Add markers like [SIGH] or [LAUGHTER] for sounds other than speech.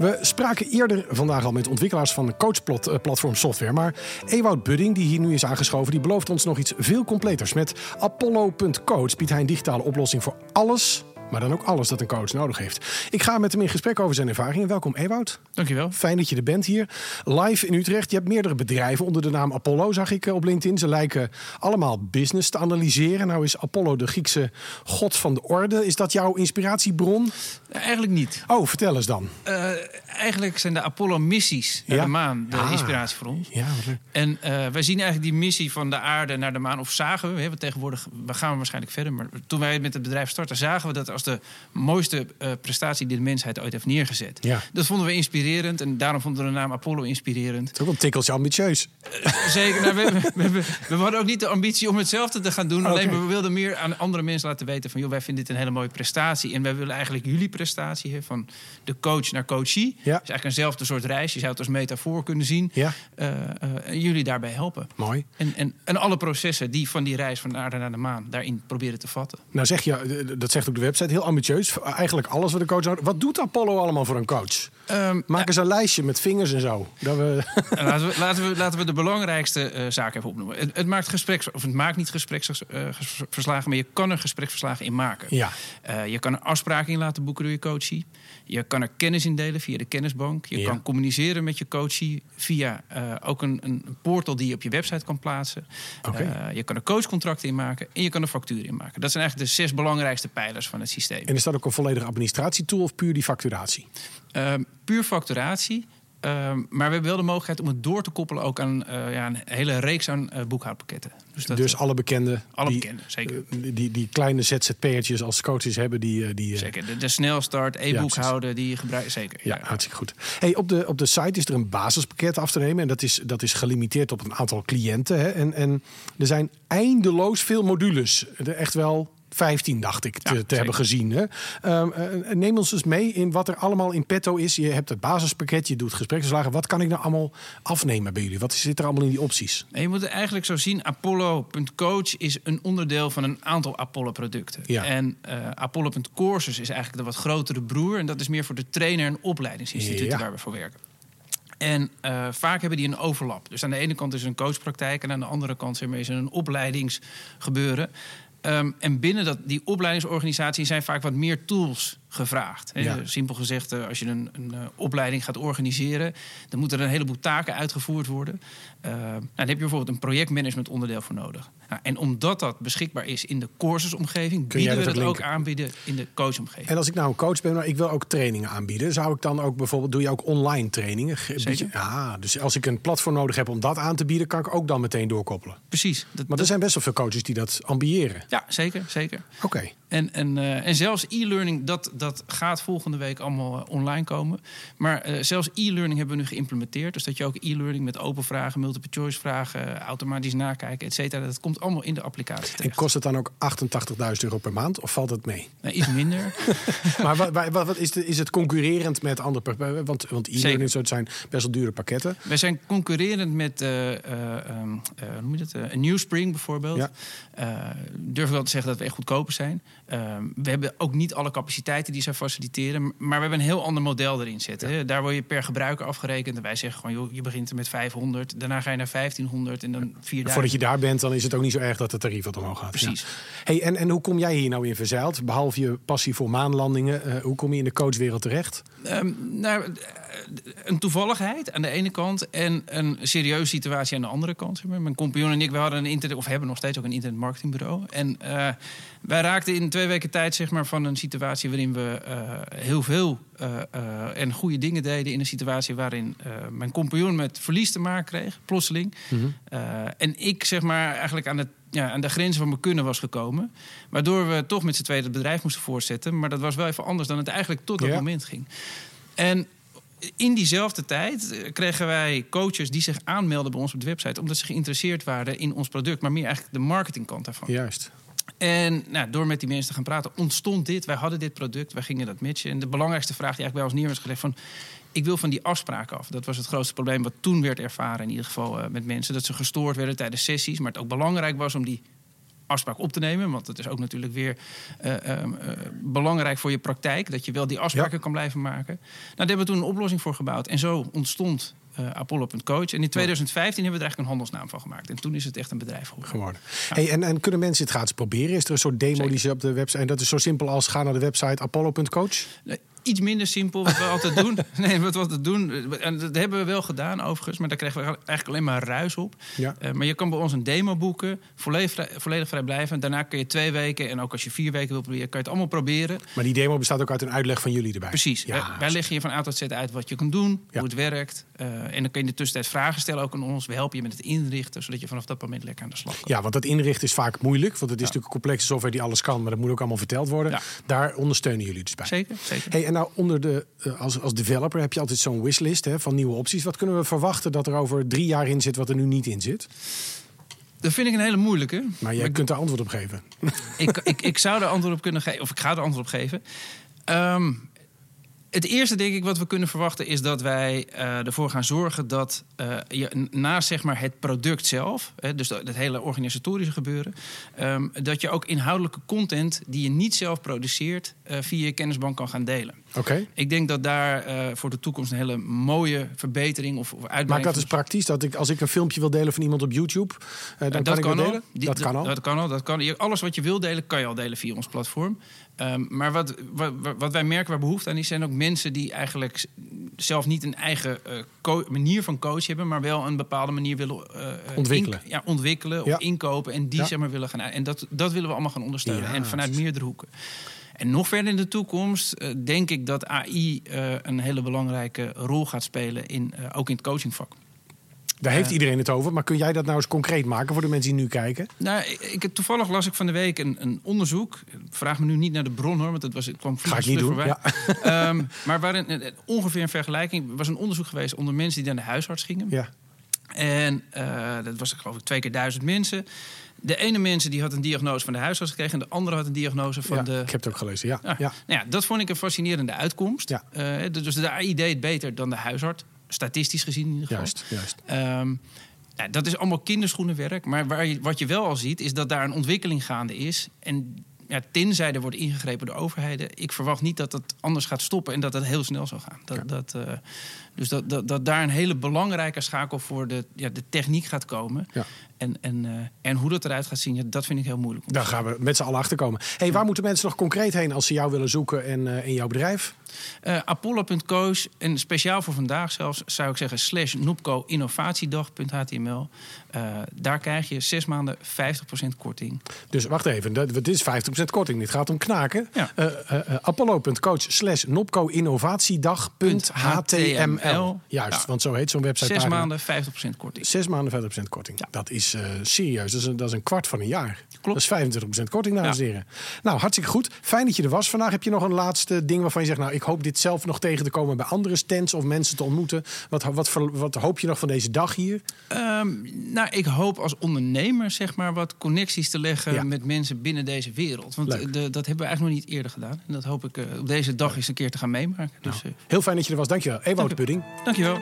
We spraken eerder vandaag al met ontwikkelaars van coachplatform software. Maar Ewout Budding, die hier nu is aangeschoven, die belooft ons nog iets veel completers. Met Apollo.coach biedt hij een digitale oplossing voor alles maar dan ook alles dat een coach nodig heeft. Ik ga met hem in gesprek over zijn ervaringen. Welkom Ewout. Dankjewel. Fijn dat je er bent hier. Live in Utrecht. Je hebt meerdere bedrijven onder de naam Apollo, zag ik eh, op LinkedIn. Ze lijken allemaal business te analyseren. Nou is Apollo de Griekse god van de orde. Is dat jouw inspiratiebron? Eigenlijk niet. Oh, vertel eens dan. Uh, eigenlijk zijn de Apollo-missies naar de maan de ah. inspiratie voor ons. Ja, en uh, wij zien eigenlijk die missie van de aarde naar de maan, of zagen we, we tegenwoordig, we gaan waarschijnlijk verder, maar toen wij met het bedrijf starten, zagen we dat als de mooiste uh, prestatie die de mensheid ooit heeft neergezet. Ja. Dat vonden we inspirerend en daarom vonden we de naam Apollo inspirerend. Het is ook een tikkeltje ambitieus. zeker. Nou, we, we, we, hadden ook niet de ambitie om hetzelfde te gaan doen, alleen we wilden meer aan andere mensen laten weten van, joh, wij vinden dit een hele mooie prestatie en wij willen eigenlijk jullie prestatie, hè, van de coach naar coachie. Ja. is eigenlijk eenzelfde soort reis. Je zou het als metafoor kunnen zien. Ja. Uh, jullie daarbij helpen. Mooi. En, en, en alle processen die van die reis van de aarde naar de maan daarin proberen te vatten. Nou zeg je, dat zegt ook de website, heel ambitieus. Eigenlijk alles wat een coach nodig Wat doet Apollo allemaal voor een coach? Um, Maak eens een lijstje met vingers en zo. Dat we... [LAUGHS] laten, we, [LAUGHS] laten, we, laten we de belangrijkste uh, zaken even opnoemen. Het, het, maakt gespreks, of het maakt niet gespreksverslagen, maar je kan er gespreksverslagen in maken. Ja. je kan er afspraken in laten boeken door je coachie. Je kan er kennis in delen via de kennisbank. Je kan communiceren met je coachie via uh, ook een, een, portal die je op je website kan plaatsen. Okay. Je kan er coachcontracten in maken en je kan er facturen in maken. Dat zijn eigenlijk de zes belangrijkste pijlers van het systeem. En is dat ook een volledige administratietool of puur die facturatie? Uh, puur facturatie. Uh, maar we hebben wel de mogelijkheid om het door te koppelen ook aan uh, ja, een hele reeks aan uh, boekhoudpakketten. Dus, dat, dus alle bekende, alle die, bekende, zeker. Die, die, kleine ZZP'ertjes als coaches hebben die... die zeker, de, de snelstart, e-boekhouden, die gebruiken zeker. Ja, ja, hartstikke goed. Hey, op, de, op de site is er een basispakket af te nemen. En dat is, dat is gelimiteerd op een aantal cliënten. Hè. En, en er zijn eindeloos veel modules. Er echt wel 15, dacht ik, te, ja, te hebben gezien. Hè? Um, uh, neem ons eens mee in wat er allemaal in petto is. Je hebt het basispakket, je doet gespreksverslagen. Wat kan ik nou allemaal afnemen bij jullie? Wat zit er allemaal in die opties? En je moet het eigenlijk zo zien: Apollo.coach is een onderdeel van een aantal Apollo-producten. Ja. En uh, Apollo.courses is eigenlijk de wat grotere broer. En dat is meer voor de trainer- en opleidingsinstituten ja. waar we voor werken. En uh, vaak hebben die een overlap. Dus aan de ene kant is er een coachpraktijk... en aan de andere kant is er een opleidingsgebeuren. Um, en binnen dat, die opleidingsorganisatie zijn vaak wat meer tools gevraagd. Ja. Simpel gezegd, als je een, een, opleiding gaat organiseren, dan moeten er een heleboel taken uitgevoerd worden. Uh, nou, dan heb je bijvoorbeeld een projectmanagement onderdeel voor nodig. Nou, en omdat dat beschikbaar is in de cursusomgeving, bieden we dat, ook aanbieden in de coachomgeving. En als ik nou een coach ben, maar ik wil ook trainingen aanbieden, zou ik dan ook bijvoorbeeld, doe je ook online trainingen? Zeker. Ja, dus als ik een platform nodig heb om dat aan te bieden, kan ik ook dan meteen doorkoppelen. Precies. Dat, maar er zijn best wel veel coaches die dat ambiëren. Ja, zeker. zeker. Oké. Okay. En, en, uh, en zelfs e-learning, dat, dat gaat volgende week allemaal uh, online komen. Maar uh, zelfs e-learning hebben we nu geïmplementeerd. Dus dat je ook e-learning met open vragen, multiple choice vragen, automatisch nakijken, et cetera. Dat komt allemaal in de applicatie. Terecht. En kost het dan ook 88.000 euro per maand of valt het mee? Nee, iets minder. [LAUGHS] maar wat, wat, wat is, de, is het concurrerend met andere Want, want e-learning zijn best wel dure pakketten. Wij zijn concurrerend met um, noem je een Newspring bijvoorbeeld. Ja. durf ik wel te zeggen dat we echt goedkoper zijn. Um, we hebben ook niet alle capaciteiten die zij faciliteren. Maar we hebben een heel ander model erin zitten. Ja. Daar word je per gebruiker afgerekend. En wij zeggen gewoon, joh, je begint er met 500. Daarna ga je naar 1500 en dan 4000. Voordat je daar bent, dan is het ook niet zo erg dat het tarief wat omhoog gaat. Precies. Ja. Hey, en, en hoe kom jij hier nou in verzeild? Behalve je passie voor maanlandingen. Uh, hoe kom je in de coachwereld terecht? Um, nou, een toevalligheid aan de ene kant. En een serieuze situatie aan de andere kant. Mijn compagnon en ik, we hadden een internet, of hebben nog steeds ook een internetmarketingbureau. En uh, wij raakten in twee weken tijd zeg maar, van een situatie waarin we uh, heel veel uh, uh, en goede dingen deden. In een situatie waarin mijn compagnon met verlies te maken kreeg, plotseling. Mhm. Mm -hmm. en ik zeg maar eigenlijk aan, het, ja, aan de grens van mijn kunnen was gekomen. Waardoor we toch met z'n tweeën het bedrijf moesten voortzetten. Maar dat was wel even anders dan het eigenlijk tot dat ja. moment ging. En in diezelfde tijd kregen wij coaches die zich aanmelden bij ons op de website. Omdat ze geïnteresseerd waren in ons product. Maar meer eigenlijk de marketingkant daarvan. Juist. En nou, door met die mensen te gaan praten, ontstond dit. Wij hadden dit product, wij gingen dat matchen. En de belangrijkste vraag die eigenlijk bij ons neer was gelegd... van ik wil van die afspraken af. Dat was het grootste probleem wat toen werd ervaren, in ieder geval uh, met mensen. Dat ze gestoord werden tijdens sessies. Maar het ook belangrijk was om die afspraak op te nemen. Want het is ook natuurlijk weer eh, ehm, eh, belangrijk voor je praktijk. Dat je wel die afspraken kan blijven maken. Nou, daar hebben we toen een oplossing voor gebouwd. En zo ontstond uh, Apollo.coach. En in 2015 hebben we er eigenlijk een handelsnaam van gemaakt. En toen is het echt een bedrijf geworden. geworden. Hey, en, en kunnen mensen het gratis proberen? Is er een soort demo die ze op de website... En dat is zo simpel als ga naar de website apollo.coach? Nee, iets minder simpel wat we altijd doen. [LAUGHS] Nee, wat we altijd doen. En dat hebben we wel gedaan overigens. Maar daar krijgen we eigenlijk alleen maar ruis op. Ja. Uh, maar je kan bij ons een demo boeken. Volledig, vrij, volledig vrijblijvend. Daarna kun je twee weken. En ook als je vier weken wil proberen, kan je het allemaal proberen. Maar die demo bestaat ook uit een uitleg van jullie erbij. Precies. Ja. Wij, wij leggen je van A tot Z uit wat je kunt doen. Ja. Hoe het werkt. Uh, en dan kun je in de tussentijd vragen stellen ook aan ons. We helpen je met het inrichten. Zodat je vanaf dat moment lekker aan de slag kan. Ja, want dat inrichten is vaak moeilijk. Want het is natuurlijk een complexe software die alles kan. Maar dat moet ook allemaal verteld worden. Daar ondersteunen jullie dus bij. Zeker. zeker. Hey, en nou onder de als, als developer heb je altijd zo'n wishlist hè, van nieuwe opties. Wat kunnen we verwachten dat er over drie jaar in zit wat er nu niet in zit? Dat vind ik een hele moeilijke. Maar jij maar kunt daar antwoord op geven. Ik, ik, ik zou er antwoord op kunnen geven, of ik ga er antwoord op geven. Um, het eerste, denk ik, wat we kunnen verwachten, is dat wij uh, ervoor gaan zorgen dat uh, je naast zeg maar, het product zelf, hè, dus het hele organisatorische gebeuren, um, dat je ook inhoudelijke content die je niet zelf produceert, uh, via je kennisbank kan gaan delen. Oké. Okay. Ik denk dat daar voor de toekomst een hele mooie verbetering of, of uitbreiding. Maar dat is praktisch. Dat ik, als ik een filmpje wil delen van iemand op YouTube, dan dat kan ik kan dat al. delen? Die, dat kan al. Dat kan al. Dat kan. Alles wat je wil delen, kan je al delen via ons platform. Um, maar wat, wat, wat, wij merken waar behoefte aan is, zijn ook mensen die eigenlijk zelf niet een eigen uh, manier van coach hebben, maar wel een bepaalde manier willen uh, ontwikkelen, ja, ontwikkelen ja. of inkopen en die Ja. zeg maar willen gaan. En dat, dat willen we allemaal gaan ondersteunen. Ja, en vanuit meerdere hoeken. En nog verder in de toekomst uh, denk ik dat AI een hele belangrijke rol gaat spelen, in, ook in het coachingvak. Daar heeft Eh. iedereen het over. Maar kun jij dat nou eens concreet maken voor de mensen die nu kijken? Nou, ik, toevallig las ik van de week een, een onderzoek. Vraag me nu niet naar de bron hoor, want het, was, het kwam Ga ik niet doen. voorbij. Ja. Um, maar waarin eh, ongeveer een vergelijking was een onderzoek geweest onder mensen die naar de huisarts gingen. ja. En uh, dat was geloof ik twee keer duizend mensen. De ene mensen die had een diagnose van de huisarts gekregen... en de andere had een diagnose van ja, de... Ik heb het ook gelezen, ja. Ah, ja. Nou ja, dat vond ik een fascinerende uitkomst. Ja. Uh, dus de AI deed het beter dan de huisarts. Statistisch gezien in ieder geval. Juist, juist. Um, ja, dat is allemaal kinderschoenenwerk. Maar waar je, wat je wel al ziet, is dat daar een ontwikkeling gaande is. En ja, tenzij er wordt ingegrepen door overheden... ik verwacht niet dat dat anders gaat stoppen en dat dat heel snel zal gaan. Dat, Ja. dat, uh, dus dat, dat, dat daar een hele belangrijke schakel voor de, ja, de techniek gaat komen. Ja. En, en, uh, en hoe dat eruit gaat zien, dat vind ik heel moeilijk. om Daar gaan we met z'n allen achter komen. Hey, waar moeten mensen nog concreet heen als ze jou willen zoeken en uh, in jouw bedrijf? Uh, Apollo.coach en speciaal voor vandaag zelfs zou ik zeggen slash Noepco innovatiedag.html. Daar krijg je zes maanden 50% korting. Dus wacht even, dat, dit is 50% korting. Dit gaat om knaken. Ja. Uh, Apollo.coach slash Nopco innovatiedag.html. Juist, Ja. want zo heet zo'n website. Zes maanden 50% korting. Zes maanden 50% korting. Ja. Dat is uh, serieus. Dat is, een, dat is een kwart van een jaar. Klopt. Dat is 25% korting, dames en heren. Nou, hartstikke goed. Fijn dat je er was. Vandaag heb je nog een laatste ding waarvan je zegt... nou, ik hoop dit zelf nog tegen te komen bij andere stands... of mensen te ontmoeten. Wat, wat, wat, wat hoop je nog van deze dag hier? Um, nou, ik hoop als ondernemer zeg maar wat connecties te leggen... Met mensen binnen deze wereld. Want Leuk. de, dat hebben we eigenlijk nog niet eerder gedaan. En dat hoop ik uh, op deze dag eens een keer te gaan meemaken. Dus, uh, Heel fijn dat je er was. Dankjewel. Ewout. Pudding. dankjewel.